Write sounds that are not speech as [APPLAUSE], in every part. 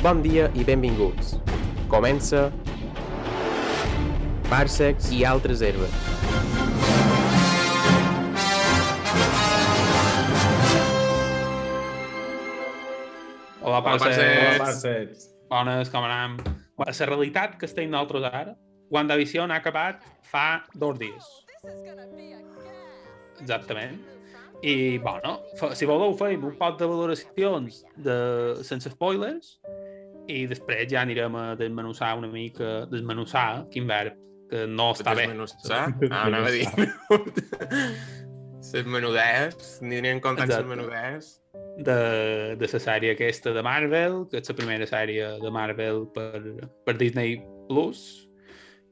Bon dia i benvinguts. Comença Parsecs i altres herbes. Hola, Parcets. Bones, com anem? Bueno, la realitat que estem nosaltres ara, WandaVision ha acabat fa dos dies. Exactament. I, bueno, si voleu fem un poc de valoracions de, sense spoilers i després ja anirem a desmenuçar una mica, desmenuçar, quin verb, que no està bé. Desmenuçar? Ah, anava a dir. [LAUGHS] Les menudees, anirem comptant les Exacte. menudees. de, de la sèrie aquesta de Marvel, que és la primera sèrie de Marvel per, per Disney Plus.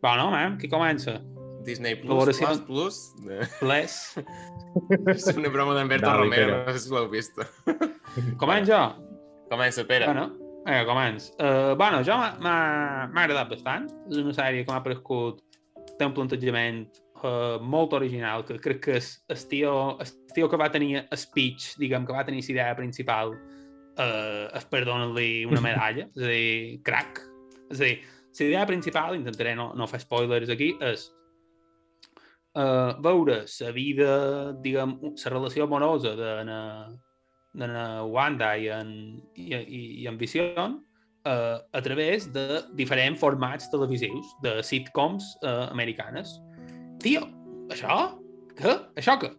Bueno, man, qui comença? Disney Plus. Plus, Plus. [LAUGHS] Plus. És una broma d'Enberto Dale, Romero, no sé si l'heu vist. Comença jo? Comença, Pere. Bueno, vinga, comença. Uh, bueno, jo m'ha- agradat bastant. És una sèrie que m'ha paregut... Té un plantejament uh, molt original, que crec que és el tio, el tio que va tenir el speech, diguem, que va tenir la idea principal, uh, es per donar-li una medalla, és a dir, crack. És a dir, la idea principal, intentaré no, no fer spoilers aquí, és uh, veure la vida, diguem, la relació amorosa de na, de Wanda i en, i, i, i en Vision uh, a través de diferents formats televisius de sitcoms uh, americanes. Tio, això? Què? Això què?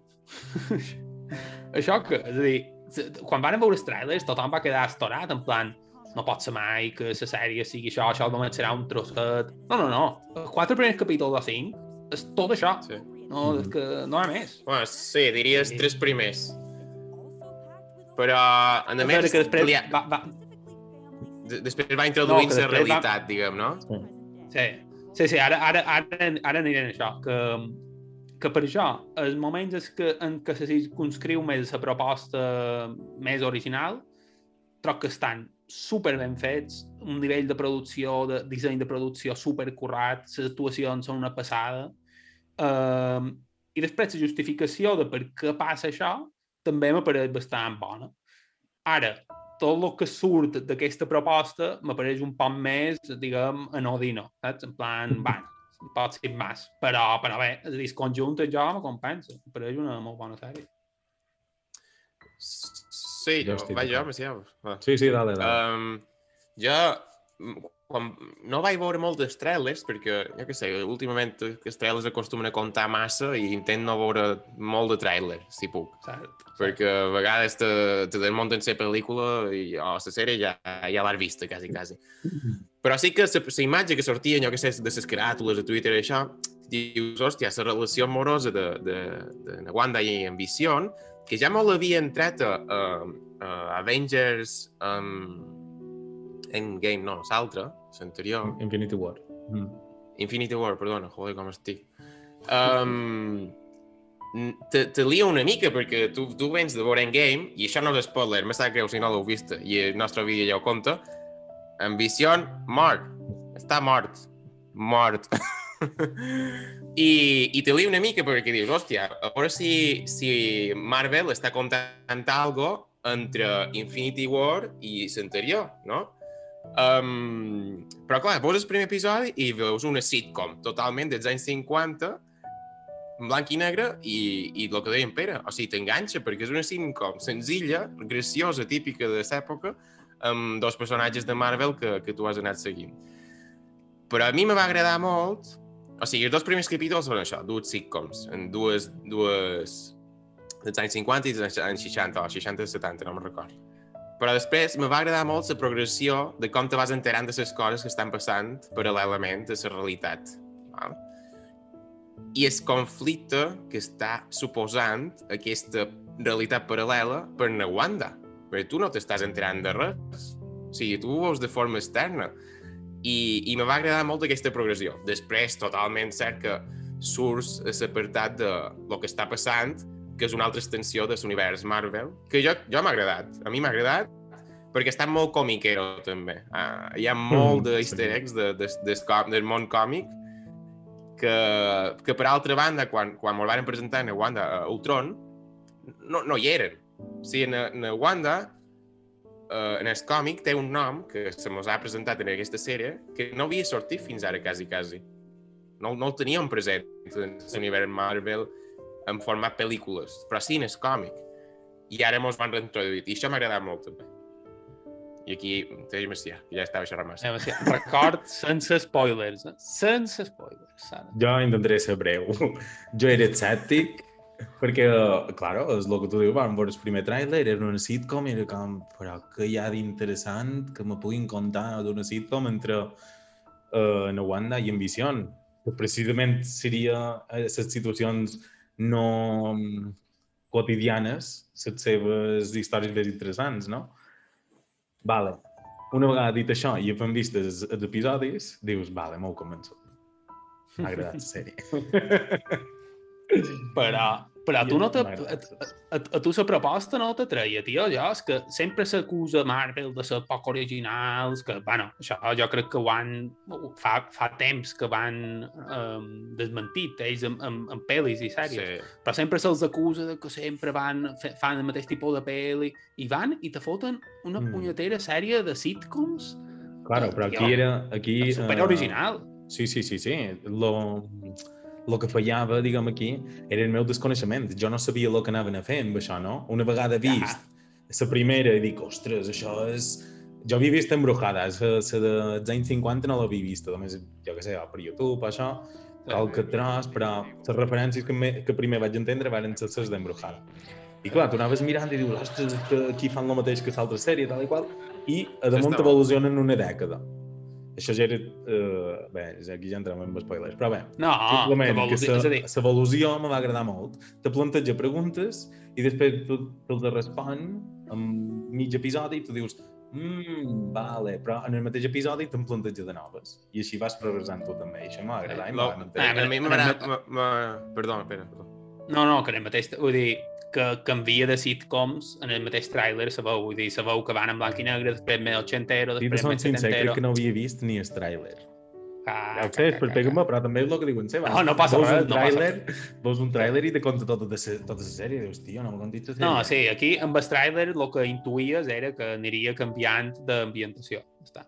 [LAUGHS] això què? És a dir, quan van veure els trailers tothom va quedar estorat, en plan, no pot ser mai que la sèrie sigui això, això només serà un trosset. No, no, no. Els quatre primers capítols o cinc és tot això. Sí. No, és que no hi ha més. Bueno, sí, diries tres primers. Però, a És més, que després li- va, va, de- després va introduint No, la després va- realitat, diguem, no? Sí, sí, sí ara, ara, ara, ara aniré en això, que, que per això, els moments és que, en què se circunscriu més la proposta més original, troc que estan super ben fets, un nivell de producció, de disseny de producció super currat, les actuacions són una passada, um, i després la justificació de per què passa això també m'apareix bastant bona. Ara, tot el que surt d'aquesta proposta m'apareix un poc més, diguem, anodino, saps? En plan, bueno, pot ser més, però, però bé, és a dir, conjunt jo me compensa, m'apareix una molt bona sèrie. Sí, Jo vaig jo. Macià. Va. Sí, sí, dale, dale. Um, jo, quan, no vaig veure moltes trailers, perquè, jo què sé, últimament els trailers acostumen a comptar massa i intent no veure molt de trailer, si puc. Cert? Perquè a vegades te, te desmunten la pel·lícula i, o la sèrie ja, ja l'has vista, quasi, quasi. [LAUGHS] Però sí que la imatge que sortia, jo què sé, de les caràtules a Twitter i això, dius, hòstia, la relació amorosa de, de, de na Wanda i en Vision, que ja molt havia entrat a, a, a Avengers um, Endgame, no, l'altre, l'anterior, Infinity War. Mm. Infinity War, perdona, joder, com estic. Um, te, te lia una mica perquè tu, tu vens de veure Endgame i això no és spoiler, me sap greu si no l'heu vist i el nostre vídeo ja ho compta. Ambició, mort. Està mort. Mort. I, [LAUGHS] I te lia una mica perquè dius, hòstia, a veure si, si Marvel està contant algo entre Infinity War i l'anterior, no? Um, però clar, veus el primer episodi i veus una sitcom totalment dels anys 50 en blanc i negre i, i el que deia en Pere, o sigui, t'enganxa perquè és una sitcom senzilla, graciosa, típica de l'època amb dos personatges de Marvel que, que tu has anat seguint. Però a mi me va agradar molt o sigui, els dos primers capítols són això, dues sitcoms, en dues, dues dels anys 50 i dels anys 60, o 60 o 70, no me'n record. Però després me va agradar molt la progressió de com te vas enterant de les coses que estan passant paral·lelament a la realitat. Val? I el conflicte que està suposant aquesta realitat paral·lela per na Wanda. Perquè tu no t'estàs enterant de res. O sigui, tu ho veus de forma externa. I, i me va agradar molt aquesta progressió. Després, totalment cert que surts a l'apartat de lo que està passant, que és una altra extensió de l'univers Marvel, que jo, jo m'ha agradat. A mi m'ha agradat perquè està molt comiquero, també. Uh, hi ha molt Mm, de sí. easter eggs de, de, de, de, del món còmic que, que per altra banda, quan, quan me'l van presentar a Wanda a Ultron, no, no hi eren. O sigui, na, na Wanda uh, en el còmic té un nom que se mos ha presentat en aquesta sèrie que no havia sortit fins ara, quasi, quasi. No, no el teníem present en l'univers Marvel en format pel·lícules, però sí en el còmic. I ara mos van reintroduir, i això m'ha agradat molt també. I aquí, té Macià, que ja estava xerrant massa. Eh, Macià, record sense spoilers, eh? sense spoilers. Sara. Jo intentaré ser breu. Jo era escèptic, perquè, claro, és el que tu dius, vam veure el primer tràiler, era una sitcom, i era com, però què hi ha d'interessant que me puguin contar d'una sitcom entre uh, na Wanda i en Vision? Que precisament seria eh, les situacions no mm, quotidianes, les seves històries més interessants, no? Vale. Una vegada dit això i havent vist els, els episodis, dius, vale, m'ho començo. M'ha agradat la [LAUGHS] sèrie. Però, però tu no te, a, a, a tu la proposta no t'atreia, tio. Jo és que sempre s'acusa Marvel de ser poc originals, que, bueno, això jo crec que ho han... Fa, fa temps que van um, desmentit ells en, en, en pel·lis i sèries. Sí. però sempre se'ls acusa de que sempre van, fe- fan el mateix tipus de pel·li i van i te foten una Mm. punyetera sèrie de sitcoms Claro, però aquí era... Aquí, super eh, original. Sí, sí, sí, sí. Lo, lo que fallava, diguem aquí, era el meu desconeixement. Jo no sabia el que anaven a fer amb això, no? Una vegada vist la primera i dic, ostres, això és... Jo havia vist Embrujada, la dels anys 50 no l'havia vist, només, jo què sé, per YouTube, això, tros, però les referències que, me, que primer vaig entendre van ser les d'Embrujada. I clar, tu anaves mirant i dius, ostres, que aquí fan el mateix que l'altra sèrie, tal i qual, i a damunt evolucionen una dècada. Això ja era... Uh, bé, aquí ja entrem en spoilers, però bé, No, simplement que que vol dir, és a dir, l'evolució me va agradar molt. Te planteja preguntes i després tu te'ls respon en mig episodi i tu dius mmm, vale, però en el mateix episodi te'n planteja de noves. I així vas progressant tu també. I això m'ha agradat i Lo, m'ha a, mi m'agrada... Perdó, espera, no, no, que en el mateix, vull dir, que canvia de sitcoms en el mateix tràiler, se veu, vull dir, se veu que van en blanc i negre, després més ochentero, després més sincer, crec setentero. que no havia vist ni el tràiler. Ah, Ja ho sé, és per pegar-me, però també és el que diuen seva. No, no passa veus res, Un no passa tràiler, veus un tràiler i te conta tota, de se, tota la sèrie. Dius, tio, no m'ho contis la sèrie. No, sí, aquí amb el tràiler el que intuïes era que aniria canviant d'ambientació. Està.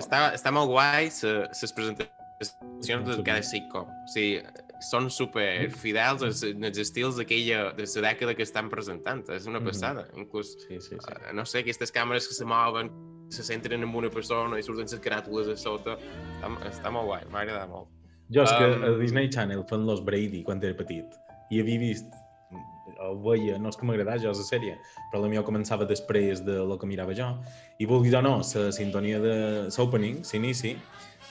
Està, està molt guai les presentacions de cada sitcom. O sigui, són super fidels als, als estils d'aquella, de la dècada que estan presentant. És una Mhm. passada. Inclús, Sí, sí, sí. eh, no sé, aquestes càmeres que se mouen, se centren en una persona i surten les caràtules a sota. Està, està molt guai, m'ha agradat molt. Jo és que Um, a Disney Channel fan Los Brady quan era petit i havia vist o veia, no és que m'agradava jo la sèrie, però la meva començava després de lo que mirava jo i vulguis o no, la sintonia de l'opening, s'inici,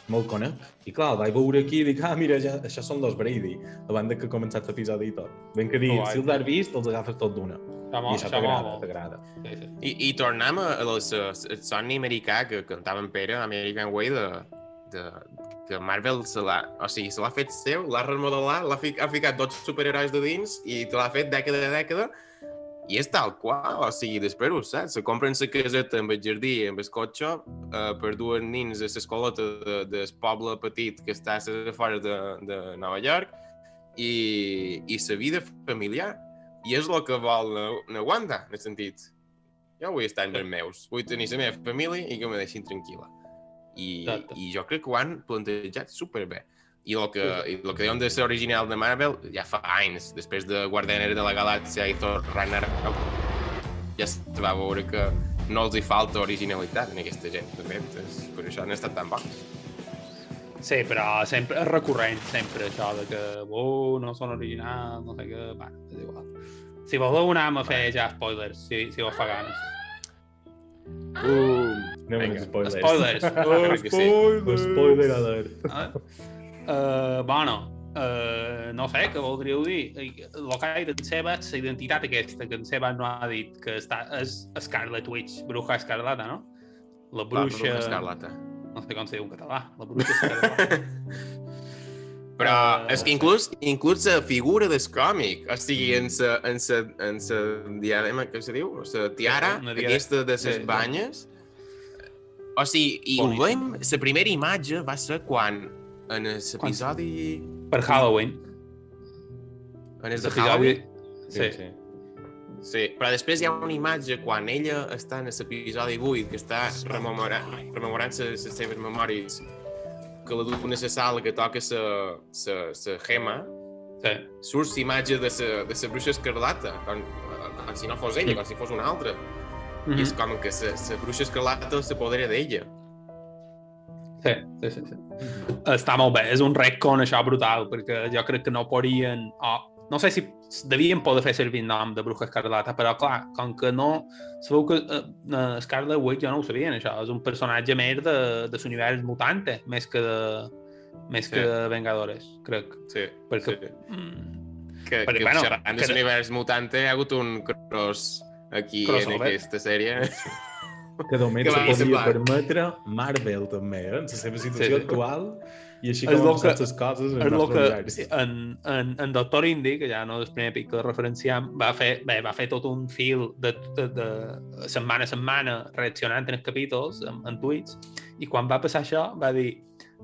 me'l conec. I clar, el vaig veure aquí i dic, ah, mira, ja, això són Los Brady, abans de que ha començat l'episodi i tot. Ben que dir, Guai. si els has vist, els agafes tot d'una. I molt, això t'agrada, molt. t'agrada. Sí, sí. I, i tornem a, a les, a, el somni americà que cantava en Pere, American Way, de, de, que Marvel se l'ha o sigui, se l'ha fet seu, l'ha remodelat, l'ha fi, ha ficat tots superherois de dins i te l'ha fet dècada a dècada i és tal qual, o sigui, després ho saps, se compren la caseta amb el jardí, amb el cotxe, eh, per dues nins a l'escoleta de, del poble petit que està a afores de, de Nova York i, i la vida familiar. I és el que vol na, na Wanda, en el sentit. Jo vull estar amb els meus, vull tenir la meva família i que me deixin tranquil·la. I, Exacte. I jo crec que ho han plantejat superbé. I el que, i el que diuen de ser original de Marvel ja fa anys, després de Guardianes de la Galàxia i Thor Ragnarok, ja es va veure que no els hi falta originalitat en aquesta gent, també. Doncs, per això han estat tan bons. Sí, però sempre és recurrent, sempre, això de que oh, no són originals, no sé què, bueno, és igual. Si voleu anar a fer ja spoilers, si, si us fa ganes. Uh, anem spoilers. Spoilers. Que sí. Spoiler alert. Uh, bueno, uh, no sé, què voldríeu dir? El que ha dit en Seba, la identitat aquesta, que en Seba no ha dit, que està, és Scarlet Witch, bruja escarlata, no? La La bruixa... Bruja Escarlata. No sé com se diu en català, la bruixa escarlata. [LAUGHS] Però Eh, és que inclús, inclús la figura del còmic, o sigui, en sa, en sa, en sa diadema, què se diu? La tiara, diadema. aquesta de les banyes. O sigui, i ho Boníssim. veiem, la primera imatge va ser quan, en l'episodi... per Halloween. En el de Halloween, Sí. sí. Sí, però després hi ha una imatge quan ella està en l'episodi 8, que està rememorant, rememorant les seves memòries, que la duen a la sala que toca la gema, Sí. surt la imatge de la de la bruixa escarlata, com, com si no fos ella, com si fos una altra. Mm I és com que la, la bruixa escarlata s'apodera d'ella. Sí, sí, sí, sí. Està molt bé, és un retcon això brutal, perquè jo crec que no podrien... Oh, no sé si devien poder fer servir el nom de Bruja Escarlata, però clar, com que no... Sabeu que uh, uh, Scarlet Witch jo no ho sabien, això. És un personatge més de, de l'univers mutante, més que de, més Sí. que de Vengadores, crec. Sí, Perquè... sí. Mm, Que, Perquè, que bueno, xerrant de que- l'univers mutante hi ha hagut un cross aquí Crossover. en aquesta sèrie. Que moment Que se podia permetre Marvel també, eh? en la seva situació Sí, sí. actual, i així com les coses en és el que en, en, en Doctor Indy, que ja no és el primer pic que referenciam, va fer, bé, va fer tot un fil de, de, de setmana a setmana reaccionant en els capítols, en, en tuits, i quan va passar això va dir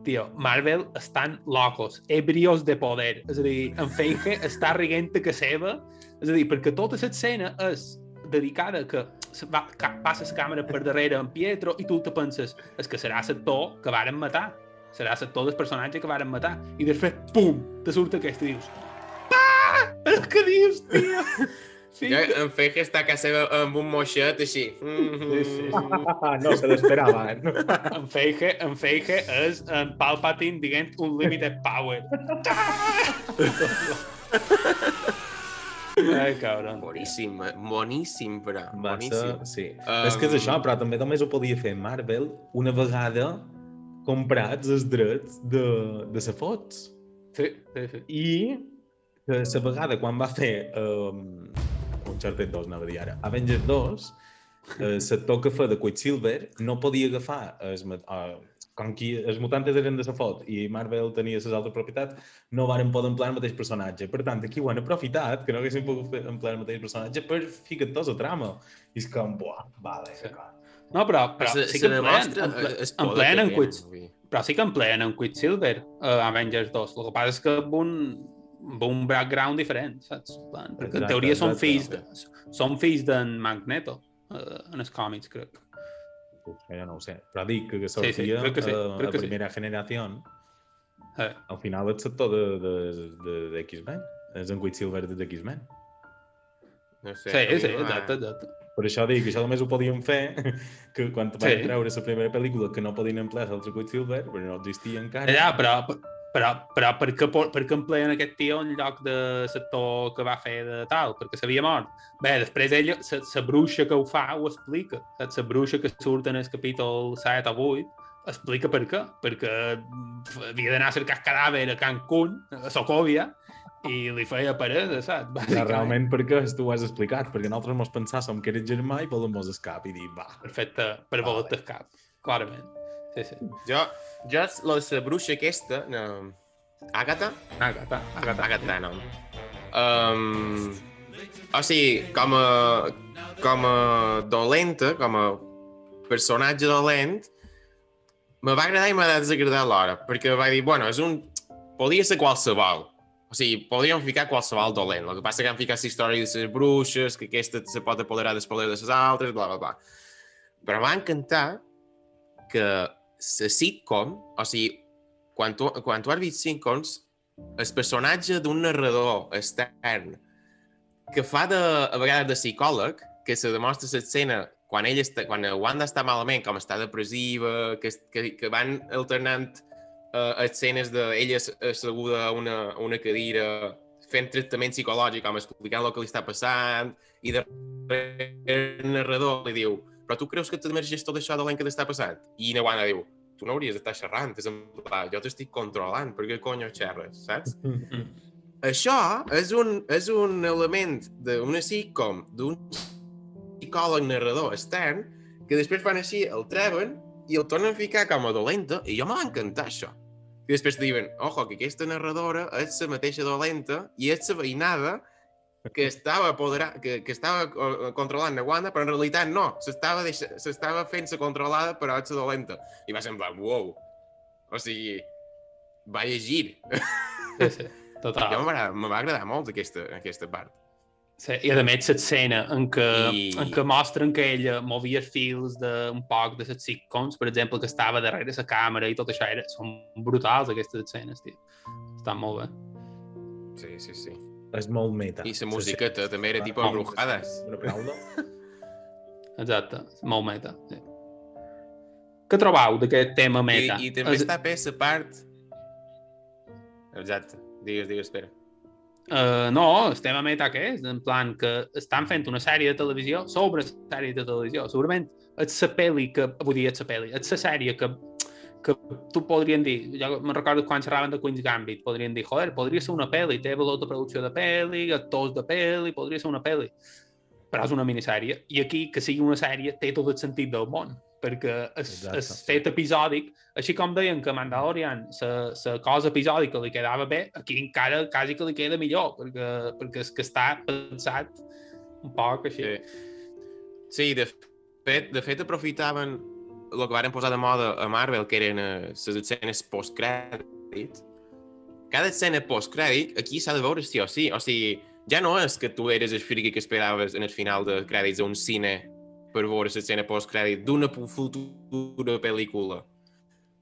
tio, Marvel estan locos, ebrios de poder. És a dir, en Feige està riguent que seva, és a dir, perquè tota l'escena és dedicada a que va, passa la càmera per darrere en Pietro i tu te penses, és que serà l'actor que varen matar serà l'actor del personatge que varen matar i després, pum, te surt aquest i dius ah, és que dius, tio sí, [LAUGHS] Jo, en Feige està a casa seva amb un moixet així. Sí, sí. Ah, [LAUGHS] no se l'esperaven. en [LAUGHS] Feige, en Feige és en Palpatine dient un limited power ai, [LAUGHS] cabron Boníssim, eh, boníssim, però. Va Boníssim. ser, sí. Um, És que és això, però també només ho podia fer Marvel una vegada comprats els drets de, de la fots. sí, sí, sí. I que la vegada quan va fer um, Uncharted 2, anava a dir ara, Avengers 2, eh, l'actor que fa de Quicksilver no podia agafar ma- uh, com que els mutantes eren de la fot i Marvel tenia les altres propietats, no varen poder emplear el mateix personatge. Per tant, aquí ho han aprofitat, que no haguessin pogut emplear el mateix personatge, per ficar tots a trama. I és com, buah, vale, Sí. no, però, però se, sí que empleen, el empleen en dir. però sí que empleen en Quicksilver a Avengers 2. El que passa és que amb un, amb un background diferent, saps? Perquè en Exacte, teoria són exacte. fills, de, són fills d'en Magneto eh, en els còmics, crec. Uf, ja no ho sé. Però dic que, que Sí, sí, sortia crec que sí, eh, crec a que sí. primera generació, Eh, al final el sector de, de, de, de X-Men. És en Quicksilver de X-Men. No sé, sí, sí, exacte, exacte. Per això dic que això només ho podien fer [LAUGHS] que quan van Sí. treure la primera pel·lícula que no podien emplear l'altre Quicksilver, perquè no existia encara. Ja, però, però, però per, què, per què empleen aquest tio en lloc de l'actor que va fer de tal? Perquè s'havia mort. Bé, després ella, la bruixa que ho fa, ho explica. La bruixa que surt en el capítol 7 o 8, explica per què. Perquè havia d'anar a cercar cadàver a Cancún, a Socòvia, i li feia pareda, saps? Ja, Bàsicament. realment perquè tu ho has explicat, perquè nosaltres mos pensàvem que eres germà i volem mos escap i dir, va, Perfecte, per Vale. voler cap, clarament. Sí, sí. Jo, jo, la de la bruixa aquesta, no... Àgata? Agata, Agata. Àgata, no. Um, o sigui, com a, com a dolenta, com a personatge dolent, me va agradar i m'ha desagradar alhora, perquè va dir, bueno, és un... Podia ser qualsevol. O sigui, podríem ficar qualsevol dolent. El que passa que han ficat la història de les bruixes, que aquesta se pot apoderar del poder de les altres, bla, bla, bla. Però m'ha encantat que la sitcom, o sigui, quan tu, quan tu has vist sitcoms, el personatge d'un narrador extern que fa de, a vegades de psicòleg, que se demostra l'escena quan ell està, quan Wanda està malament, com està depressiva, que, que, que van alternant uh, escenes d'ella asseguda a una, una cadira fent tractament psicològic, com explicant el que li està passant, i de el narrador li diu però tu creus que t'emergeix tot això dolent que t'està passant? I na diu, tu no hauries d'estar xerrant, és en pla, jo t'estic controlant, per què conyo xerres, saps? [LAUGHS] Mm. Això és un, és un element d'una sitcom, d'un psicòleg narrador extern, que després fan així, el treuen i el tornen a ficar com a dolenta, i jo m'ha encantat això. I després diuen, ojo, que aquesta narradora és la mateixa dolenta i és la veïnada que estava, apodera, que, que estava eh, controlant la Wanda, però en realitat no, s'estava fent-se controlada per la dolenta. I va semblar, wow, o sigui, va llegir. Sí, sí. Total. Jo me va, me va agradar molt aquesta, aquesta part. Sí, I a més l'escena en, què, I- en què mostren que ella movia els fils d'un poc de les sitcoms, per exemple, que estava darrere la càmera i tot això, era, són brutals aquestes escenes, tio. Estan molt bé. Sí, sí, sí. És molt meta. I la musiqueta també era tipus embrujades. Una paraula? [LAUGHS] Exacte, molt meta. Sí. Què trobau d'aquest tema I, meta? I també És- està bé la part... Exacte. Digues, digues, espera. Uh, no, el tema meta que és? En plan que estan fent una sèrie de televisió sobre sèrie de televisió. Segurament és la pel·li que... Vull dir, és la pel·li. És la sèrie que, que tu podrien dir... Jo me'n recordo quan xerraven de Queen's Gambit, podrien dir, joder, podria ser una pel·li, té valor de producció de pel·li, actors de pel·li, podria ser una pel·li. Però és una minissèrie. I aquí, que sigui una sèrie, té tot el sentit del món perquè és, Exacte. és fet episòdic, així com deien que Mandalorian, la cosa episòdica li quedava bé, aquí encara quasi que li queda millor, perquè, perquè és que està pensat un poc així. Sí, sí de, fet, de fet aprofitaven el que varen posar de moda a Marvel, que eren eh, les escenes post-crèdit. Cada escena post-crèdit, aquí s'ha de veure sí o sí. O sigui, ja no és que tu eres el friki que esperaves en el final de crèdits a un cine per veure l'escena post-crèdit d'una futura pel·lícula.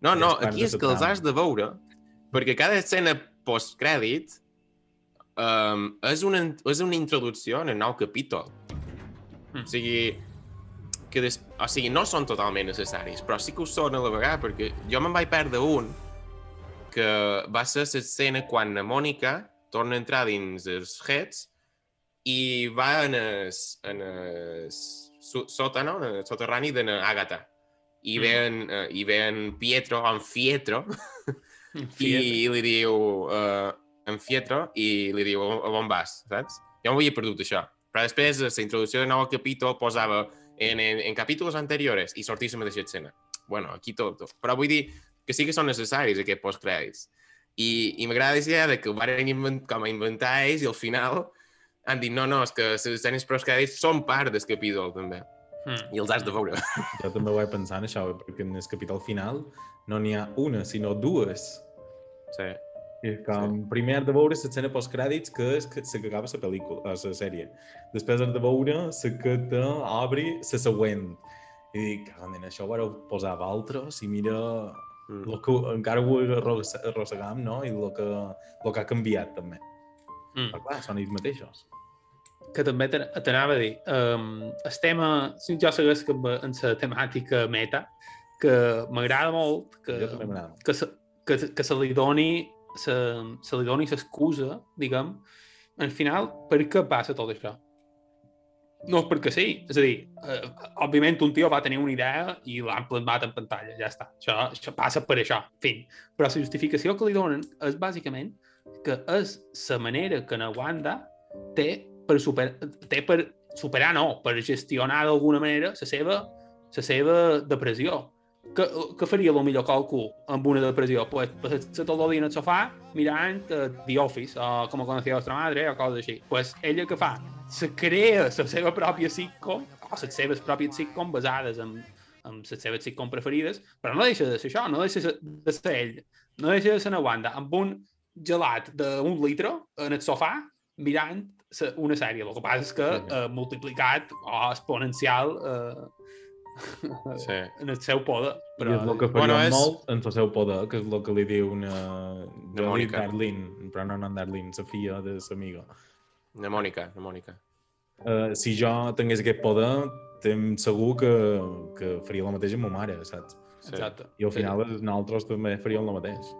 No, no, aquí és que els has de veure, perquè cada escena post-crèdit um, és, una, és una introducció en el nou capítol. Mm. O sigui, que des... o sigui, no són totalment necessaris, però sí que ho són a la vegada, perquè jo me'n vaig perdre un que va ser l'escena quan la Mònica torna a entrar dins els Heads i va en el, en el so- sòtano, en el soterrani de Àgata. I Mm. ve, en, eh, i ve en Pietro, en Fietro, [LAUGHS] I... i li diu uh, en Fietro i li diu on vas, saps? Jo m'ho havia perdut això. Però després, la introducció de nou capítol posava en, en, en capítols anteriores i sortia la mateixa escena. Bueno, aquí tot, tot. Però vull dir que sí que són necessaris aquests postcrèdits. I, i m'agrada la idea de que ho van invent, com a inventar ells i al final han dit no, no, és que les escenes postcrèdits són part del capítol també. Mm. I els has de veure. [LAUGHS] Jo també ho vaig pensar en això, perquè en el capítol final no n'hi ha una, sinó dues. Sí. I com, sí. primer has de veure l'escena postcrèdits, que és que, la que acaba la pel·lícula, a la sèrie. Després has de veure la que t'obri la següent. I dic, en això ho vareu posar a altres i mira Mm. el que encara ho arross- arrossegam, no? I el que, el que ha canviat, també. Mm. Però clar, són ells mateixos. que també t'anava a dir, um, el tema, si jo segueix que amb- en la temàtica meta, que m'agrada molt que, que, se, que, que se li doni se, se li doni l'excusa, diguem, al final, per què passa tot això? No és perquè sí, és a dir, eh, òbviament un tio va tenir una idea i l'han plasmat en pantalla, ja està. Això, això passa per això, fin. Però la justificació que li donen és bàsicament que és la manera que na Wanda té per, super, té per superar, no, per gestionar d'alguna manera la seva, la seva depressió. Que, que faria el millor càlcul amb una depressió? Pues passar tot el dia en el sofà mirant uh, The Office o Com conocía vostra madre o coses així. Pues ella que fa? Se crea la seva pròpia sitcom o les seves pròpies sitcom basades en, en les seves sitcom preferides, però no deixa de ser això, no deixa de ser ell, no deixa de ser una Wanda amb un gelat d'un litre en el sofà mirant una sèrie. El que passa és que eh, multiplicat o exponencial eh, Sí. [LAUGHS] en el seu poder. Però... I és el que faria Bueno, és- molt en el seu poder, que és el que li diu una... De Mònica. Darlene, però no, no en Darlene, la filla de l'amiga. La Mònica, la Mònica. Uh, si jo tingués aquest poder, estem segur que, que faria el mateix amb ma mare, saps? Sí. Exacte. I al final sí. nosaltres també faríem el mateix.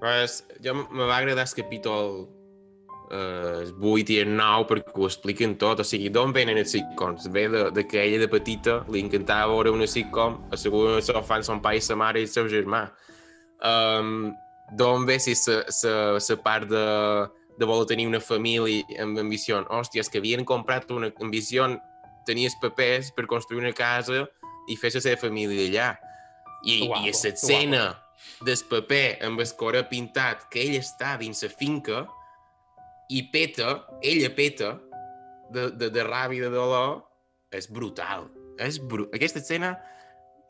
Però és, jo me va agradar el capítol eh, 8 i el 9 perquè ho expliquen tot. O sigui, d'on venen els sitcoms? Ve de, de que ella de petita li encantava veure una sitcom, asseguda en el sofà amb son pare i sa mare i el seu germà. Um, d'on ve si sa, sa, sa part de, de voler tenir una família amb ambició? Hòstia, és que havien comprat una ambició, tenia els papers per construir una casa i fer la seva família allà. I, guapo, i l'escena del paper amb el core pintat que ell està dins la finca i peta, ella peta de, de, de ràbia i de dolor, és brutal. És bru... Aquesta escena,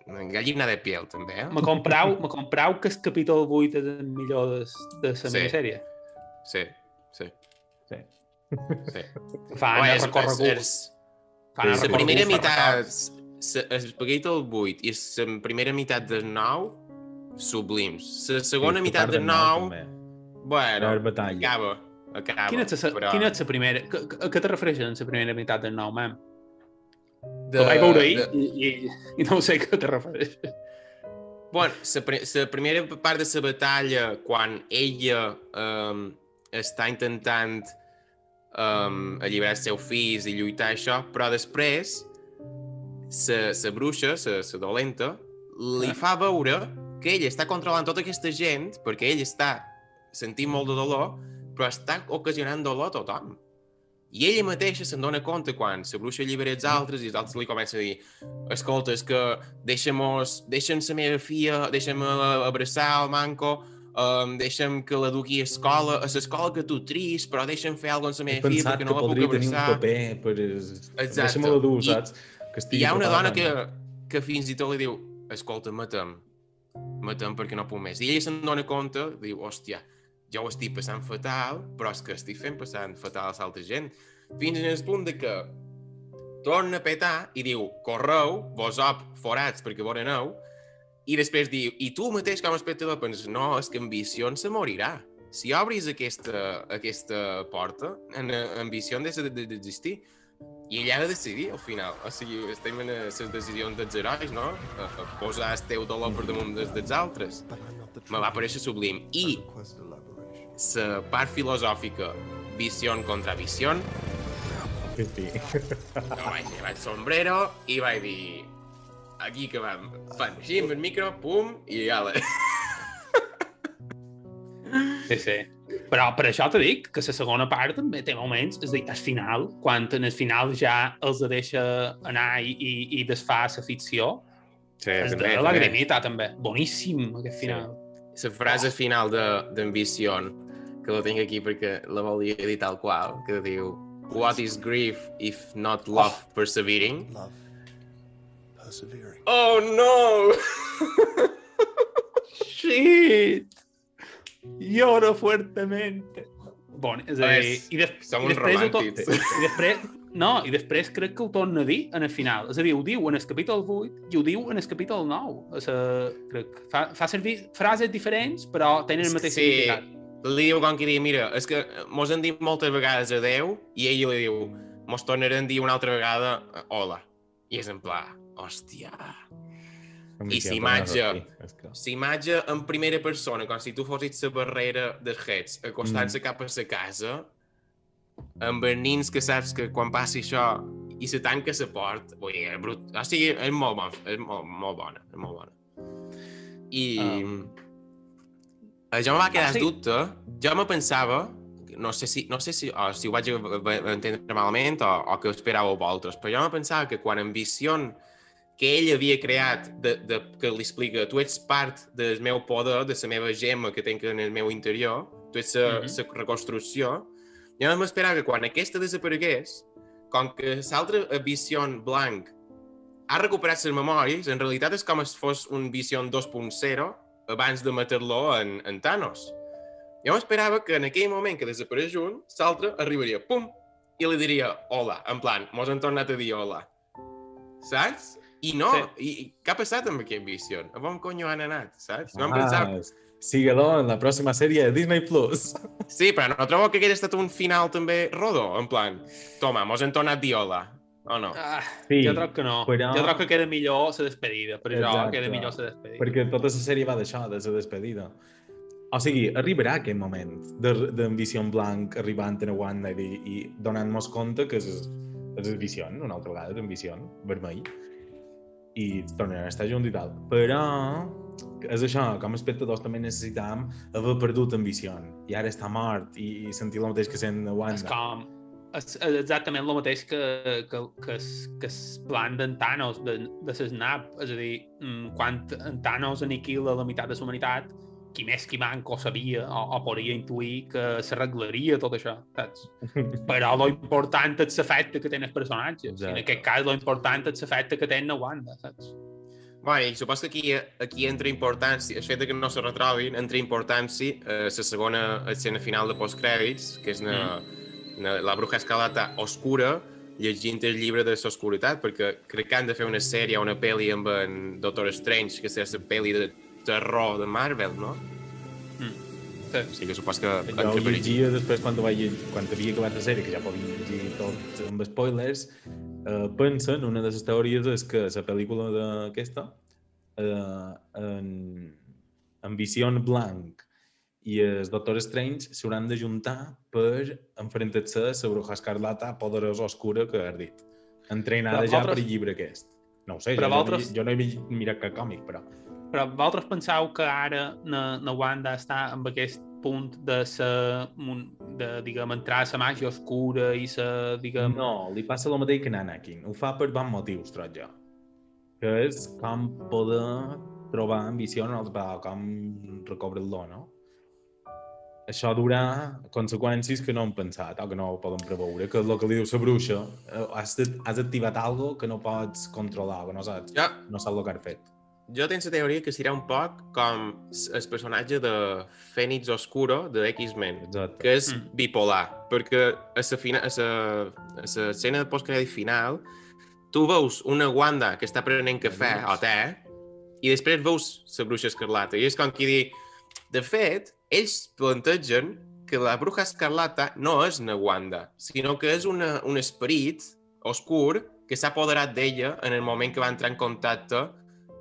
gallina de piel, també, eh? Me comprau, me comprau que el capítol 8 és el millor de, de la Sí. sí. minissèrie. Sí, sí. Sí. Fan Home, el és- recorregut. és- Fan La primera s- el del 8 i la primera meitat del 9, sublims. La segona Sí, meitat del del nou, 9, també. bueno, Veure batalla. acaba. Acaba Quina és la, però quina és la primera... A què te refereixes en la primera meitat del nou, mam? de- Ho vaig veure ahir de- i, i, i no sé a què te refereixes. Bueno, la, la primera part de la batalla, quan ella um, està intentant um, alliberar els seus fills i lluitar això, però després la bruixa, la dolenta, li Ah. fa veure que ella està controlant tota aquesta gent perquè ell està sentint molt de dolor, però està ocasionant dolor a tothom. I ella mateixa se'n dona compte quan la bruixa allibera els altres i els altres li comencen a dir escolta, és que deixa'm-os, deixa'm la meva filla, deixa'm abraçar el manco, um, deixa'm que la a escola, a l'escola que tu tris, però deixa'm fer alguna cosa amb He la meva filla pensat perquè que no la puc podria tenir un abraçar. paper per... Exacte. Deixa-me-la dur, I- saps? Que hi ha una dona que, que fins i tot li diu escolta, matem, matem perquè no puc més. I ella se'n dona compte, diu, hòstia, jo ho estic passant fatal, però és que estic fent passant fatal a l'altra gent. Fins en el punt de que torna a petar i diu, correu, vos op forats perquè vos aneu, i després diu, i tu mateix com a espectador penses, no, és que Ambició se morirà. Si obris aquesta, aquesta porta, en, en Ambició de- d'existir. I ella ha de decidir al final. O sigui, estem en les decisions dels herois, no? A, a posar el teu dolor per damunt dels, dels altres. Me va parèixer sublim. I la part filosòfica, visió contra visió, Sí, sí. no vaig llevar el sombrero i vaig dir aquí que vam, fan així amb el micro, pum, i ala. Sí, sí. Però per això t'he dit que la segona part també té moments, és a dir, al final, quan en el final ja els deixa anar i, i, i desfà la ficció, Sí, és de lagrimita també. Boníssim, aquest final. La frase final de- d'Ambició, que la tinc aquí perquè la volia dir tal qual, que diu What is grief if not love persevering? Love. Persevering. Oh no! [LAUGHS] Shit! Lloro fuertemente. Bon, és a dir, i, des, som i uns després to- romàntics. I després, no, i després crec que ho torna a dir en el final. És a dir, ho diu en el capítol 8 i ho diu en el capítol 9. És a, crec que fa, fa servir frases diferents, però tenen el mateix sí, significat. Li diu com que diu, mira, és que mos han dit moltes vegades adeu i ell li diu, mos tornarem a dir una altra vegada eh, hola. I és en pla, hòstia. I si imatge- És que... La imatge en primera persona, com si tu fossis la barrera dels Heads, acostant-se Mm. cap a la casa, amb els nins que saps que quan passi això i se tanca la porta, vull dir, és brut... o sigui, és molt, bon, és molt, molt bona, és molt bona. I... Uh. Jo me va quedar Ah, sí? dubte, jo me pensava, no sé si, no sé si, o si ho vaig entendre malament o, o que ho esperàveu vosaltres, però jo me pensava que quan Ambició que ell havia creat, de, de, que li explica tu ets part del meu poder, de la meva gemma que tinc en el meu interior, tu ets la mm -hmm. reconstrucció, jo m'esperava que quan aquesta desaparegués, com que l'altra visió blanc ha recuperat les memòries, en realitat és com si fos un visió 2.0 abans de matar-lo en, en Thanos. Jo m'esperava que en aquell moment que desapareix un, l'altre arribaria, pum, i li diria hola, en plan, mos han tornat a dir hola. Saps? I no, Sí. i, i què ha passat amb aquest visió? A on conyo han anat, saps? No em Ah, pensava... Síguelo en la pròxima sèrie de Disney+. Plus. Sí, però no trobo que hagués estat un final també rodó, en plan, toma, mos han tornat a dir hola, o no? Ah, Sí, jo crec que no. però- Jo crec que queda millor la despedida. Per això Exacte. queda millor la despedida. perquè tota la sèrie va d'això, de la despedida. O sigui, arribarà aquest moment de- d'ambició en blanc arribant a Wanda i, i donant-nos compte que és, és Visió, una altra vegada és Ambició, vermell, i tornaran a estar junts i tal. Però és això, com a espectadors també necessitàvem haver perdut Ambició. I ara està mort i, i sentir el mateix que sent Wanda. És com... És, és exactament el mateix que, que, que, es, que es plan d'en Thanos, de, de Snap. És a dir, mm, quan en Thanos aniquila la meitat de la humanitat, qui més qui manco sabia o, o podria intuir que s'arreglaria tot això, saps? [LAUGHS] Però lo important és l'efecte que tenen els personatges. I en Exacte. aquest cas, lo important és l'efecte que tenen a Wanda, saps? Bueno, i supos que aquí, aquí entra importància, el fet que no se retrobin, entra importància eh, la segona escena final de postcrèdits, que és na, na- la bruja escalata oscura llegint el llibre de l'oscuritat, perquè crec que han de fer una sèrie o una pel·li amb en Doctor Strange, que serà la pel·li de terror de Marvel, no? Sí. Sí que supos que Jo ho llegia després quan, vaig, quan havia acabat la sèrie, que ja podia llegir tot amb spoilers, eh, pensen, una de les teories és que la pel·lícula d'aquesta, eh, en, en Vision Blanc i el Doctor Strange s'hauran de juntar per enfrontar-se a la bruja escarlata poderosa oscura que has dit. Entrenada Però ja vosaltres- per el llibre aquest. No ho sé, Però jo, vosaltres- jo, no he mi- mirat cap còmic, però... Però vosaltres penseu que ara na, na Wanda està en aquest punt de ser, un- de, diguem, entrar a la màgia oscura i ser, diguem... No, li passa el mateix que a Anakin. Ho fa per bons motius, trob jo. Que és com poder trobar ambició en el com recobrar-lo, no? Això durà conseqüències que no hem pensat o que no poden preveure, que és el que li diu la bruixa. eh, Has, de, has activat algo que no pots controlar, que no saps, Jo, no saps el que has fet. jo tinc la teoria que serà un poc com el personatge de Fènix Oscuro de X-Men, que és Mm. bipolar, perquè a la fina, a la, a la escena de postcrèdit final tu veus una Wanda que està prenent cafè o te i després veus la bruixa escarlata i és com qui dir de fet, ells plantegen que la bruja escarlata no és una Wanda, sinó que és una, un esperit oscur que s'ha apoderat d'ella en el moment que va entrar en contacte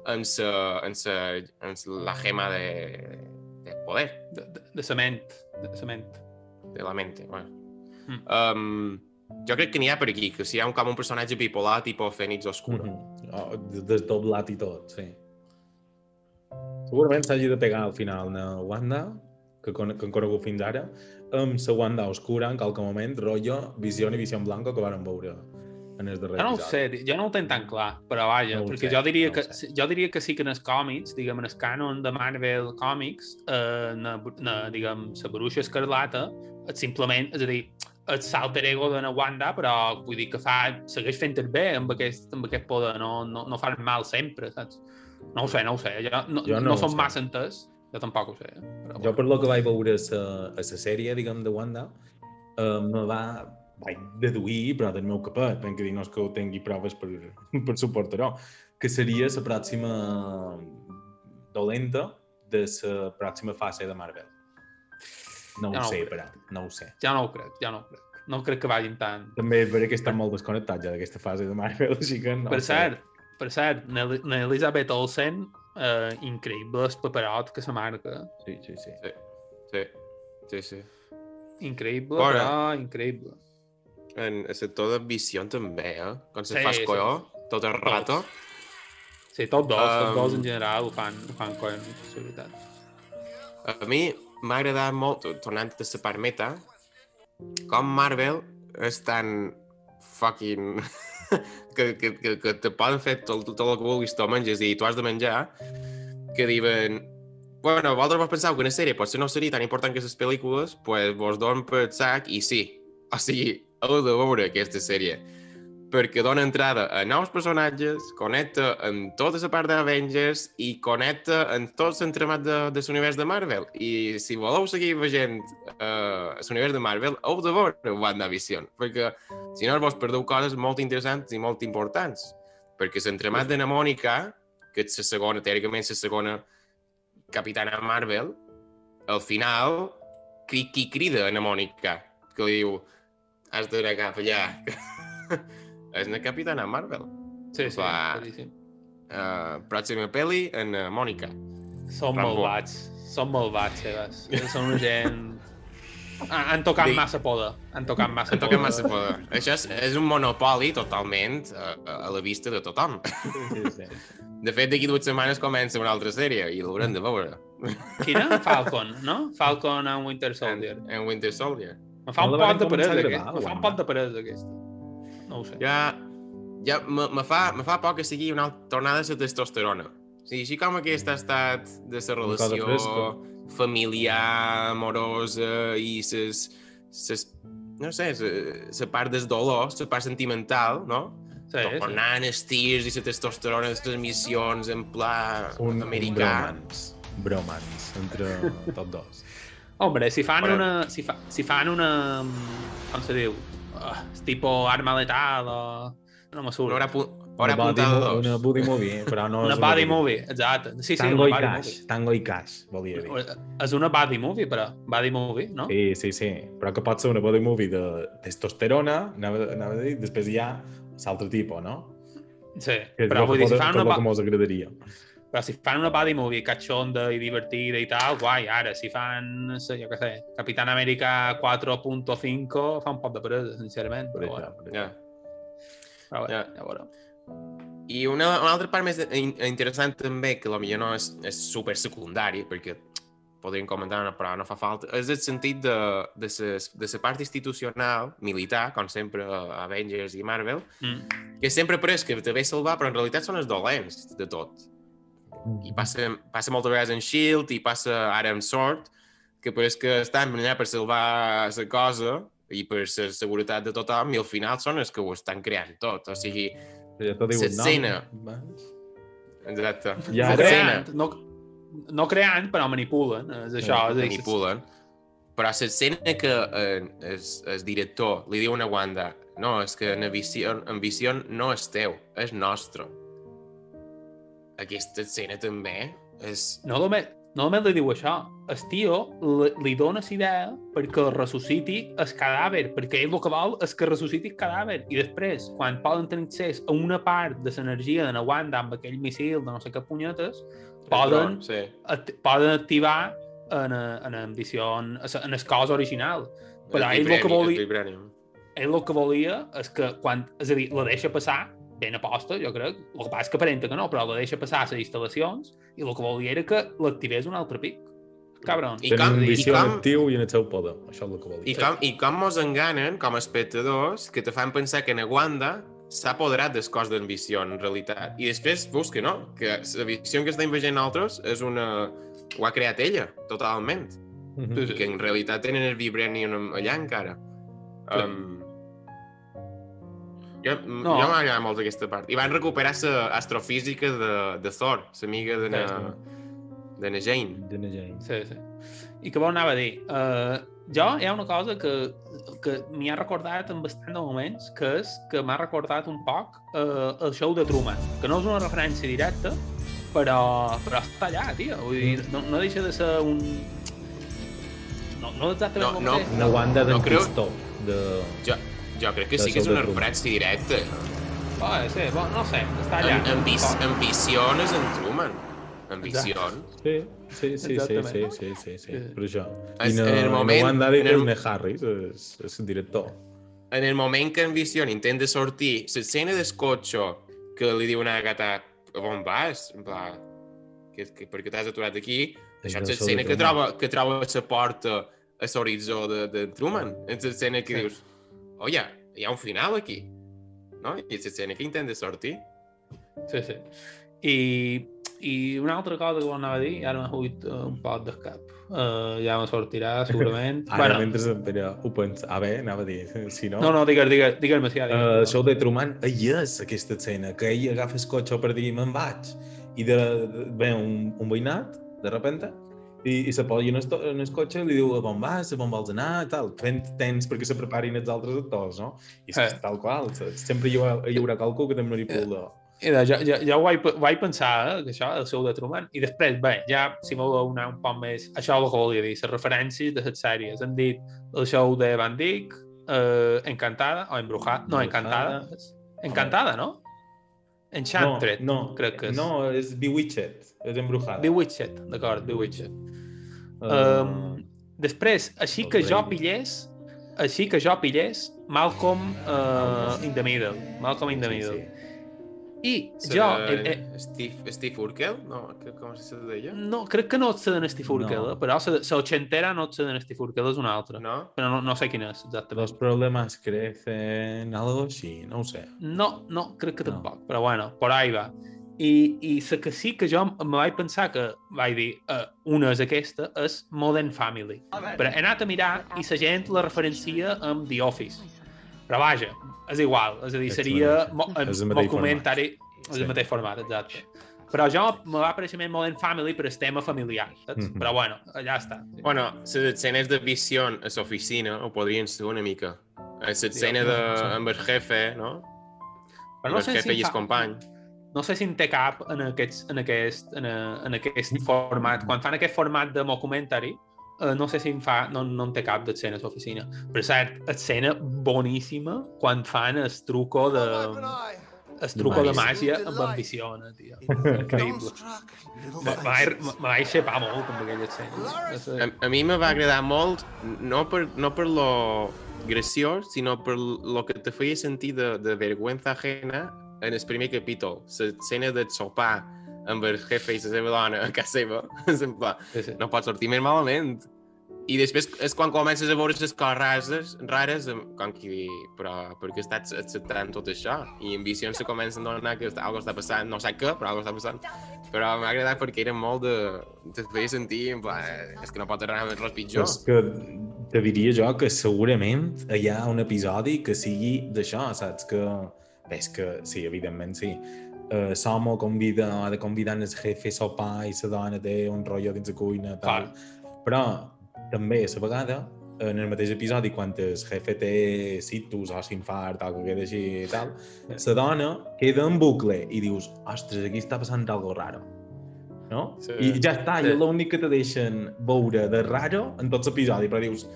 amb, sa, amb, sa, amb la gema de, de poder. De, de, de cement, de cement. de la mente. Bueno. Mm. Um, jo crec que n'hi ha per aquí, que si hi ha un, com un personatge bipolar, tipus Fènix Oscura. Mm Mhm. Oh, de- desdoblat i tot, sí. Segurament s'hagi de pegar al final una Wanda, que, con que hem conegut fins ara, amb la Wanda oscura en qualque moment, rotllo Visió i Visió Blanca que varen veure en el darrer Jo no ho sé, jo no ho tenc tan clar, però vaja, No perquè sé, jo, diria no que, sé. jo diria que sí que en els còmics, diguem, en el canon de Marvel Comics, eh, na, na, diguem, la bruixa escarlata, és simplement, és a dir, el l'alter ego de na Wanda, però vull dir que fa, segueix fent el bé amb aquest, amb aquest poder, no, no, no fa mal sempre, saps? No ho sé, no ho sé, jo, no, Jo no, no ho som massa entès, jo tampoc ho sé. eh, Però, Jo, per lo que vaig veure a la, a la sèrie, diguem, de Wanda, eh, me va vaig deduir, però del meu capet, que dir, no és que ho tingui proves per, [LAUGHS] per suportar-ho, que seria la pròxima dolenta de la pròxima fase de Marvel. No ho Ja no ho sé, però, no ho sé. ja no ho crec, ja no ho crec. No crec que vagin tant. També és vera que estan molt desconnectats ja d'aquesta fase de Marvel, [LAUGHS] així que no per ho sé. Per cert, n'Elisabeth Olsen, eh, increïble el paperot que se marca. Sí, sí, sí. Sí, sí, sí. Increïble, Bona. però increïble. En el sector de visió també, eh? Quan se Sí, fa sí. colló, tot el rato. Sí, tots dos, tots Um, dos en general ho fan, ho fan collons, és veritat. A mi m'ha agradat molt, tornant a la part meta, com Marvel és tan fucking... [LAUGHS] que, que, que, que te poden fer tot, tot el que vulguis tu menges i tu has de menjar, que diuen bueno, vosaltres vos penseu que una sèrie pot ser una sèrie tan important que les pel·lícules, pues vos donen per sac i sí. O sigui, heu de veure aquesta sèrie. Perquè dona entrada a nous personatges, connecta amb tota la part d'Avengers i connecta amb tot l'entremat de, de l'univers de Marvel. I si voleu seguir veient uh, l'univers de Marvel, heu de veure WandaVision, perquè si no vos perdeu coses molt interessants i molt importants. Perquè l'entremat de na Mònica, que és la segona, teòricament la segona capitana Marvel, al final, qui, qui crida a na Mònica? Que li diu, has d'anar cap allà. [LAUGHS] és una capitana Marvel. Sí, sí, Va. claríssim. Uh, pròxima pel·li, en uh, Mònica. Són Rambo. malvats, són malvats, Sebas. Són una gent... Han, han tocat Dic- massa poda. Han tocat massa En toca massa poder. Això és, és un monopoli totalment a, a la vista de tothom. sí, sí. De fet, d'aquí dues setmanes comença una altra sèrie i l'haurem de veure. Quina? Falcon, no? Falcon and Winter Soldier. en Winter Soldier. Me fa No un la pot de peresa, a aquest. Me fa un pot de peresa, aquesta. No ho sé. Ja, ja me, me, fa, me fa por que sigui una altra tornada de testosterona. O sigui, així com aquesta ha estat de la relació familiar, amorosa i ses, ses, no sé, la part del dolor, la part sentimental, no? Sí, sí. Tornant els tirs i la testosterona de les missions en pla Un, un americà. bromance. Bromance entre [LAUGHS] tots dos. Hombre, si fan Però- una... Si, fa, si fan una... Com se diu? Uh, tipo arma letal o... No me surt. Haurà, pu- haurà Una body apuntat dos. Una body movie, però no [LAUGHS] una és body movie, exacte. Sí, sí, Tango una i body cash, tango i cash, volia dir. movie. És una body movie, però. Body movie, no? Sí, sí, sí, però que pot ser una body movie de testosterona, anava, anava a dir, després hi ha l'altre tipus, no? Sí, Que és però vull que dir, si pot- fan tot una, el que mos agradaria. Però si fan una body movie catxonda i divertida i tal, guai, ara, si fan, no sé, jo què sé, Capitán Amèrica 4.5, fa un poc de presa, sincerament, Per però bueno. Ja. però bé, Ja. ja veurem. I una, una altra part més in- interessant també, que potser no és, és super secundari, perquè podríem comentar, però no fa falta, és el sentit de, de, ses, de la part institucional, militar, com sempre Avengers i Marvel, Mm. que sempre pres que te ve salvar, però en realitat són els dolents de tot. I passa, passa moltes vegades en S.H.I.E.L.D. i passa ara amb S.W.O.R.D. que pareix que estan allà per salvar la cosa i per la seguretat de tothom i al final són els que ho estan creant tot. O sigui. L'escena. Va. exacte. Ja, no creant, no, no creant, però manipulen, és això. és a dir, manipulen. Però l'escena que eh, el, el director li diu a una Wanda no, és que en Vision, en Vision no és teu, és nostre. Aquesta escena també és... No només, no només li diu això, el tio li, li dona la idea perquè ressusciti el cadàver, perquè ell el que vol és que ressusciti el cadàver. I després, quan poden tenir accés a una part de l'energia de la Wanda amb aquell missil de no sé què punyetes, poden, Sí. act poden activar en, en ambició, en, en el cos original. Però El ell el que volia- el ell el que volia és que quan, és a dir, la deixa passar, ben aposta, jo crec, el que passa és que aparenta que no, però la deixa passar a les instal·lacions i el que volia era que l'activés un altre pic. Cabron. I Tenen com- i visió com- actiu i en el seu poder. Això és el que vol I dir. com, I com mos enganen, com a espectadors, que te fan pensar que en Wanda s'ha apoderat del cos d'en Visió, en realitat. I després veus que no, que la visió que està invagent altres és una... ho ha creat ella, totalment. Sí, I que en realitat tenen el vibranium allà encara. Sí. Um, jo No. no. jo m'agrada molt aquesta part. I van recuperar l'astrofísica de, de Thor, l'amiga de, na, de na Jane. Jenna Jane. Sí, sí. I què vol anava a dir? Uh, jo hi ha una cosa que, que m'hi ha recordat en bastant de moments, que és que m'ha recordat un poc uh, el show de Truman, que no és una referència directa, però, però està allà, tio. Vull dir, no, no deixa de ser un... No, no exactament No, no. mateix. Una Wanda No d'en creu- Cristo. De... Jo, jo crec que sí que és una referència directa. Ah, sí, bon, no sé, està allà. En, ambic ambició és en Truman. Ambició. Sí, sí, sí, sí, sí, sí, sí, sí, Sí. per això. I no, en el moment- no Wanda en el- en el... Harris és, és el director. En el moment que en Visió intenta sortir, l'escena del cotxe que li diu una gata on vas? En pla, que, que, perquè t'has aturat aquí? Això és l'escena que troba, que troba la porta a l'horitzó de, de Truman. És l'escena que Sí. dius, hi ha un final aquí. No? I és l'escena que intenta sortir. Sí, sí. I, I una altra cosa que anava a dir, ara m'ha fugit uh, un poc del cap. Uh, ja me sortirà, [LAUGHS] segurament. Ara, mentre però, ho pensa... A veure, anava a dir, si no... No, no, digues, digues, digues-me si ja Uh, digues. el show de Truman, hi és aquesta escena, que ell agafa el cotxe per dir me'n vaig, i de, de, ve un, un veïnat, de repente, i, i se posa en en el cotxe i li diu on vas, on vols anar, tal, fent temps perquè se preparin els altres actors, no? I és Eh. eh. tal qual, se- sempre hi haurà, hi haurà qualcú que té manipula. Mira, jo, jo, jo ho vaig, ho vaig pensar, eh, que això, el seu de Truman, i després, bé, ja, si voleu anar un poc més, això és el que volia dir, les referències de les sèries. Han dit el show de Van Dyck, eh, Encantada, o Embrujada, no, Encantada. Encantada, no? Enchanted, no, no, crec que és. No, és Bewitched, és embrujada. Bewitched, d'acord, Bewitched. Uh, Um, després, així que jo pillés, així que jo pillés Malcolm uh, in the Middle. Malcolm in the sí, Middle. sí. I Serà jo, eh, eh, Steve, Steve Urkel? No, que, com se deia? no, crec que no ets de Steve Urkel, No. eh? però la ochentera no ets de Steve Urkel, és una altra. No? Però no, no sé quina és, exactament. Los problemas crecen, algo així, no ho sé. No, no, crec que No. tampoc, però bueno, por ahí va. I, i la que sí que jo me vaig pensar que, vaig dir, uh, una és aquesta, és Modern Family. Però he anat a mirar i la gent la referencia amb The Office. Però vaja, és igual, és a dir, seria el- mateix comentari, és Sí. el mateix format, exacte. però jo me va parèixer més Modern Family per el tema familiar, saps? Mhm. Però bueno, ja està. Bueno, les escenes de visió a l'oficina ho podrien ser una mica. L'escena de... amb el jefe, no? Però Amb no el sé, jefe si i el fa, company. no sé si en té cap en aquest, en aquest, en, en aquest format. Quan fan aquest format de mockumentary, eh, no sé si en fa, no, no en té cap d'escena a l'oficina. Per cert, escena boníssima quan fan el truco de, el truco de màgia amb ambiciona, tio. [LAUGHS] Increïble. Me vaig- xepar molt amb aquella escena. A, a mi me va agradar molt, no per, no per lo graciós, sinó per lo que te feia sentir de, de vergüenza ajena en el primer capítol. L'escena del sopar amb el jefe i la seva dona a casa seva. [LAUGHS] En pla, Sí, sí. no pot sortir més malament. I després és quan comences a veure les coses rares, rares com qui dir, però per què estàs acceptant tot això? I en visions se comencen a donar que algo està passant, no sé què, però algo està passant. Però m'ha agradat perquè era molt de... te feia sentir, en pla, "Eh, és que no pot anar res pitjor. És que te diria jo que segurament hi ha un episodi que sigui d'això, saps? Que, bé, és que sí, evidentment sí. Uh, Somo convida, ha de convidar el jefe a sopar i la dona té un rotllo dins la cuina, tal. Però també, a la vegada, en el mateix episodi, quan el jefe té situs o s'infart o que queda així i tal, la dona queda en bucle i dius, ostres, aquí està passant algo raro. No? Sí. I ja està, Sí. i és l'únic que te deixen veure de raro en tot l'episodi, però dius,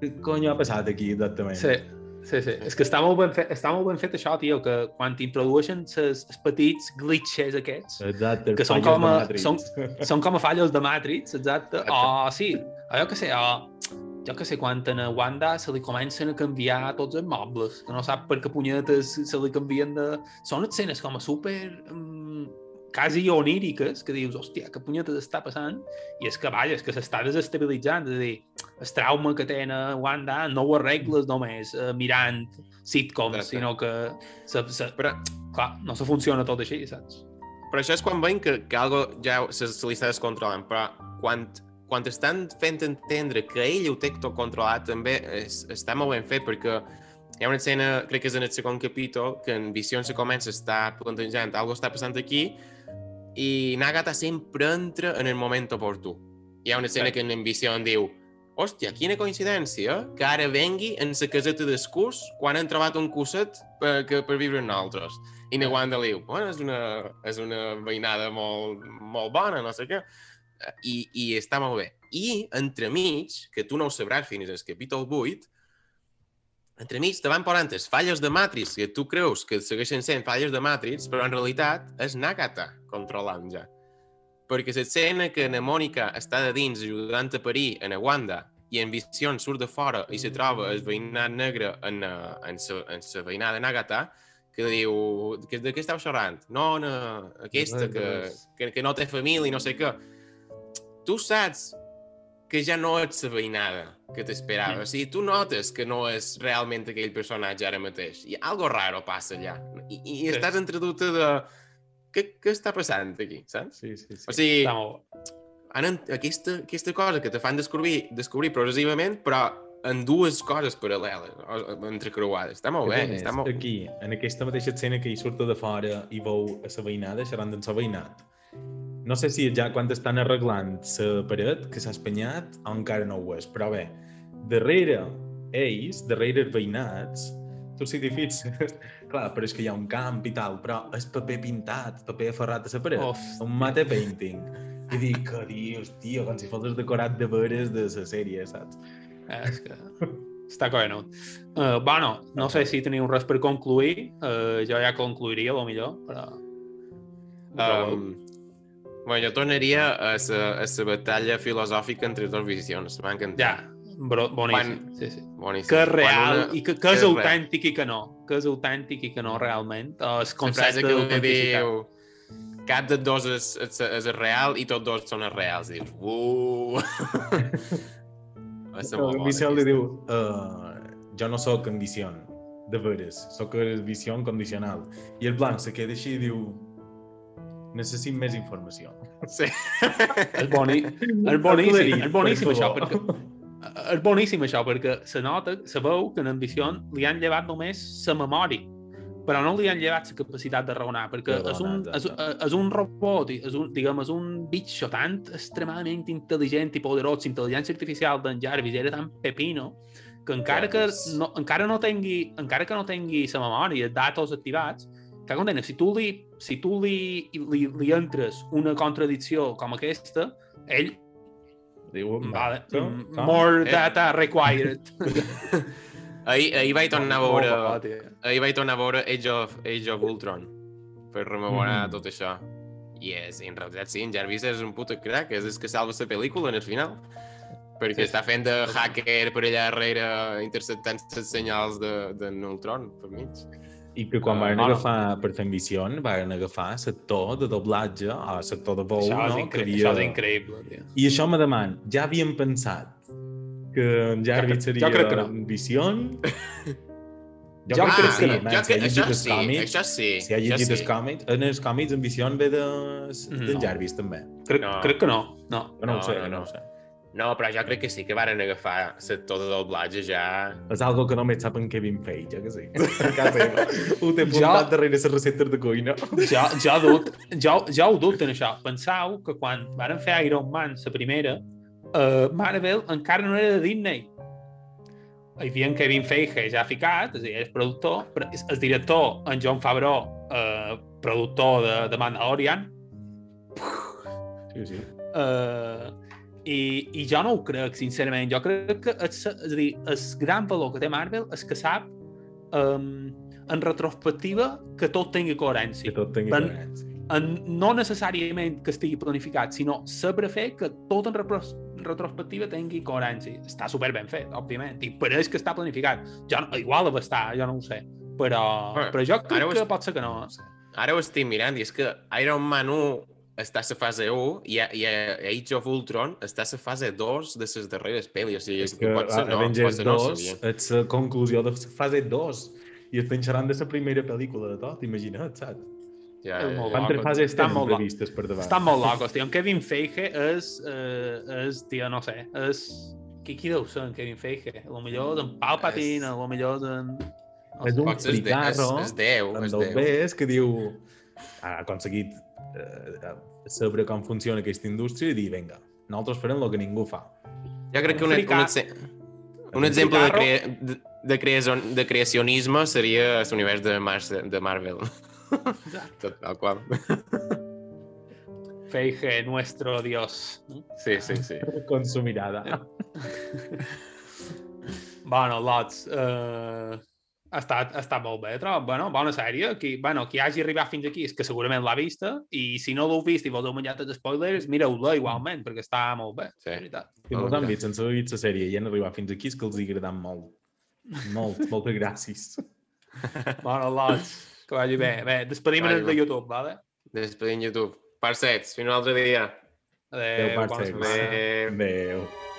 què cony ha passat aquí exactament? Sí, sí, sí. És que està molt ben fet, està molt ben fet això, tio, que quan t'introdueixen els petits glitches aquests, Exacte, que són com a- són- són com a fallos de Matrix, exacte. O, sí, o jo que sé, o, jo que sé, quan a Wanda se li comencen a canviar tots els mobles, que no sap per què punyetes se li canvien de... Són escenes com a super... Um, quasi oníriques, que dius, hòstia, què punyetes està passant? I és que, vaja, és que s'està desestabilitzant, és a dir, el trauma que a Wanda no ho arregles només uh, mirant sitcoms, Exacte. sinó que se, se, Però, clar, no se funciona tot així, saps? però això és quan veiem que, que algo ja se, se li està descontrolant, però quan, quan estan fent entendre que ell ho té tot controlat, també és, està molt ben fet, perquè hi ha una escena, crec que és en el segon capítol, que en Vision se comença a estar plantejant algo està passant aquí, i Nagata sempre entra en el moment oportú. Hi ha una escena Sí. que en Vision diu Hòstia, quina coincidència que ara vengui en la caseta d'escurs quan han trobat un cosset per, que, per viure en altres. I na Wanda li diu, bueno, és una, és una veïnada molt, molt bona, no sé què. I, I està molt bé. I, entremig, que tu no ho sabràs fins al capítol 8, entremig te van posant les falles de Matrix, que tu creus que segueixen sent falles de Matrix, però en realitat és Nagata controlant ja. Perquè l'escena que na Mònica està de dins ajudant a parir en a Wanda i en Vision surt de fora i se troba el veïnat negre en, eh, en, sa, en sa veïnada Nagata, que diu, que, de què esteu xerrant? No, no, aquesta, que, que, que no té família i no sé què. Tu saps que ja no ets la veïnada que t'esperava. O sigui, tu notes que no és realment aquell personatge ara mateix. I algo raro passa allà. I, i Sí. estàs entre dubte de... Què, què està passant aquí, saps? Sí, sí, sí. O sigui, han, aquesta, aquesta cosa que te fan descobrir, descobrir progressivament, però en dues coses paral·leles, entrecreuades. Està molt bé, està molt... Aquí, en aquesta mateixa escena que hi surta de fora i veu a la veïnada xerrant amb la veïnat. No sé si ja quan estan arreglant la paret que s'ha espanyat o encara no ho és, però bé, darrere ells, darrere els veïnats, tu si t'hi fixes, clar, però és que hi ha un camp i tal, però és paper pintat, paper aferrat a la paret, Hòstia. un mate painting. I dic, que dius, tio, com si fos el decorat de veres de la sèrie, saps? Eh, és que està coherent. Uh, bueno, no sé si teniu res per concluir. Uh, jo ja concluiria, millor, però... Um, bueno, jo tornaria a la, a la batalla filosòfica entre dos visions. M'ha encantat. Ja, bro, boníssim. Quan- Sí, sí. Boníssim. Que és Quan real una- i que, que és real. autèntic i que no. Que és autèntic i que no realment. El La frase concepte que d'autenticitat. diu cap dels dos és, és, és real i tots dos són reals. I dius, uuuh! Va ser molt El bona Michel li diu, uh, jo no sóc ambició, de veres, sóc ambició condicional. I el blanc se queda així i diu, necessit més informació. Sí. És, boni, és boníssim, és boníssim per això, perquè és boníssim això, perquè se nota, se veu que en Ambició li han llevat només la memòria. però no li han llevat la capacitat de raonar, perquè és, un, és, és un robot, és un, diguem, és un bitxo tan extremadament intel·ligent i poderós, l'intel·ligència artificial d'en Jarvis era tan pepino, que encara que no, encara no tingui, encara que no tingui la memòria, datos activats, que si tu li, si tu li, li, li entres una contradicció com aquesta, ell, Diu, vale, "Mato, mm, com?" more Eh. data required. [LAUGHS] Ahir, ahir vaig tornar a veure... Tio. Ahir vaig tornar a veure Age of, Age of Ultron per rememorar Mhm. tot això. I és, en realitat sí, en Jarvis és un puto crack, és el que salva la pel·lícula en el final. Perquè Sí. està fent de hacker per allà darrere interceptant les senyals de, de Neutron per mig. I que quan Ah, van no, no. agafar per fer Vision, van agafar l'actor de doblatge, a l'actor de veu, Això, no? Que això és havia... increïble, tio. I això me deman, ja havien pensat que en Jarvis Jo seria jo crec que no. Vision? Jo, [LAUGHS] Jo crec crec que que no, no. man. jo Si que, llegit això els sí, còmics, això sí. si ha llegit sí. els còmics, en els còmics en Vision ve de, d'en No. Jarvis també. Crec, No. crec que no. No. No, No, ho sé, no, no, no. ho sé. No, però jo crec que sí que varen agafar l'actor de doblatge ja... És algo que només sap en Kevin Feige, que sí. [LAUGHS] Ho té apuntat Jo- darrere les receptes de cuina. Jo, jo, dut, jo, jo ho dubto en això. Pensau que quan varen fer Iron Man, la primera, uh, Marvel encara no era de Disney. Hi havia en Kevin Feige ja ficat, és a dir, és productor, però és- el director, en John Favreau, uh, productor de, de Mandalorian, Sí, sí. Uh, i, I jo no ho crec, sincerament. Jo crec que és, és a dir, el gran valor que té Marvel és que sap um, en retrospectiva que tot tingui coherència. Que tot tingui coherència. En, no necessàriament que estigui planificat, sinó saber fer que tot en retrospectiva tingui coherència. Està super ben fet, òbviament, i pareix que està planificat. Jo, igual deve estar, jo no ho sé. Però, però jo crec que pot ser que no. Ara ho estic mirant i és que Iron Man 1 està a la fase 1 i a, i a Age of Ultron està a la fase 2 de les darreres pel·lis. O sigui, És que potser no, Avengers potser no ho 2 sabia. és la conclusió de la fase 2 i es pensaran de la primera pel·lícula de tot, imagina't, saps? Ja, És ja, molt ja. bo. Quantes fases Està tenen molt previstes per davant? Estan molt locos, tio. En Kevin Feige és, eh, és tio, no sé, és... Qui, qui deu ser en Kevin Feige? A lo millor d'en Palpatine, És- a lo millor d'en... És un és fricarro és- és és dos Déu. Bs que diu ha aconseguit eh, saber com funciona aquesta indústria i dir, vinga, nosaltres farem el que ningú fa. Jo crec que Un un, un, un exemple de, crea, de, de, creacion, de creacionisme seria l'univers de, Mars, de Marvel. [LAUGHS] Tot tal qual. Feige, nuestro dios. Sí, sí, sí. Con su mirada. Bueno, lots. Eh, ha, estat, ha estat molt bé, trobo. Bueno, bona sèrie. Qui, bueno, qui hagi arribat fins aquí és que segurament l'ha vista i si no l'heu vist i voleu menjar tots els spoilers, mireu-la igualment, perquè està molt bé, Sí. de veritat. Si no l'han vist sense haver vist la sèrie i han arribat fins aquí és que els hi agradat molt. Molt, [LAUGHS] moltes gràcies. [LAUGHS] Bueno, lots. Que vagi bé. Bé, despedim-nos Vagi de. YouTube, vale? Despedim YouTube. Parcets, fins un altre dia. Adéu, bona. Adéu. Adéu.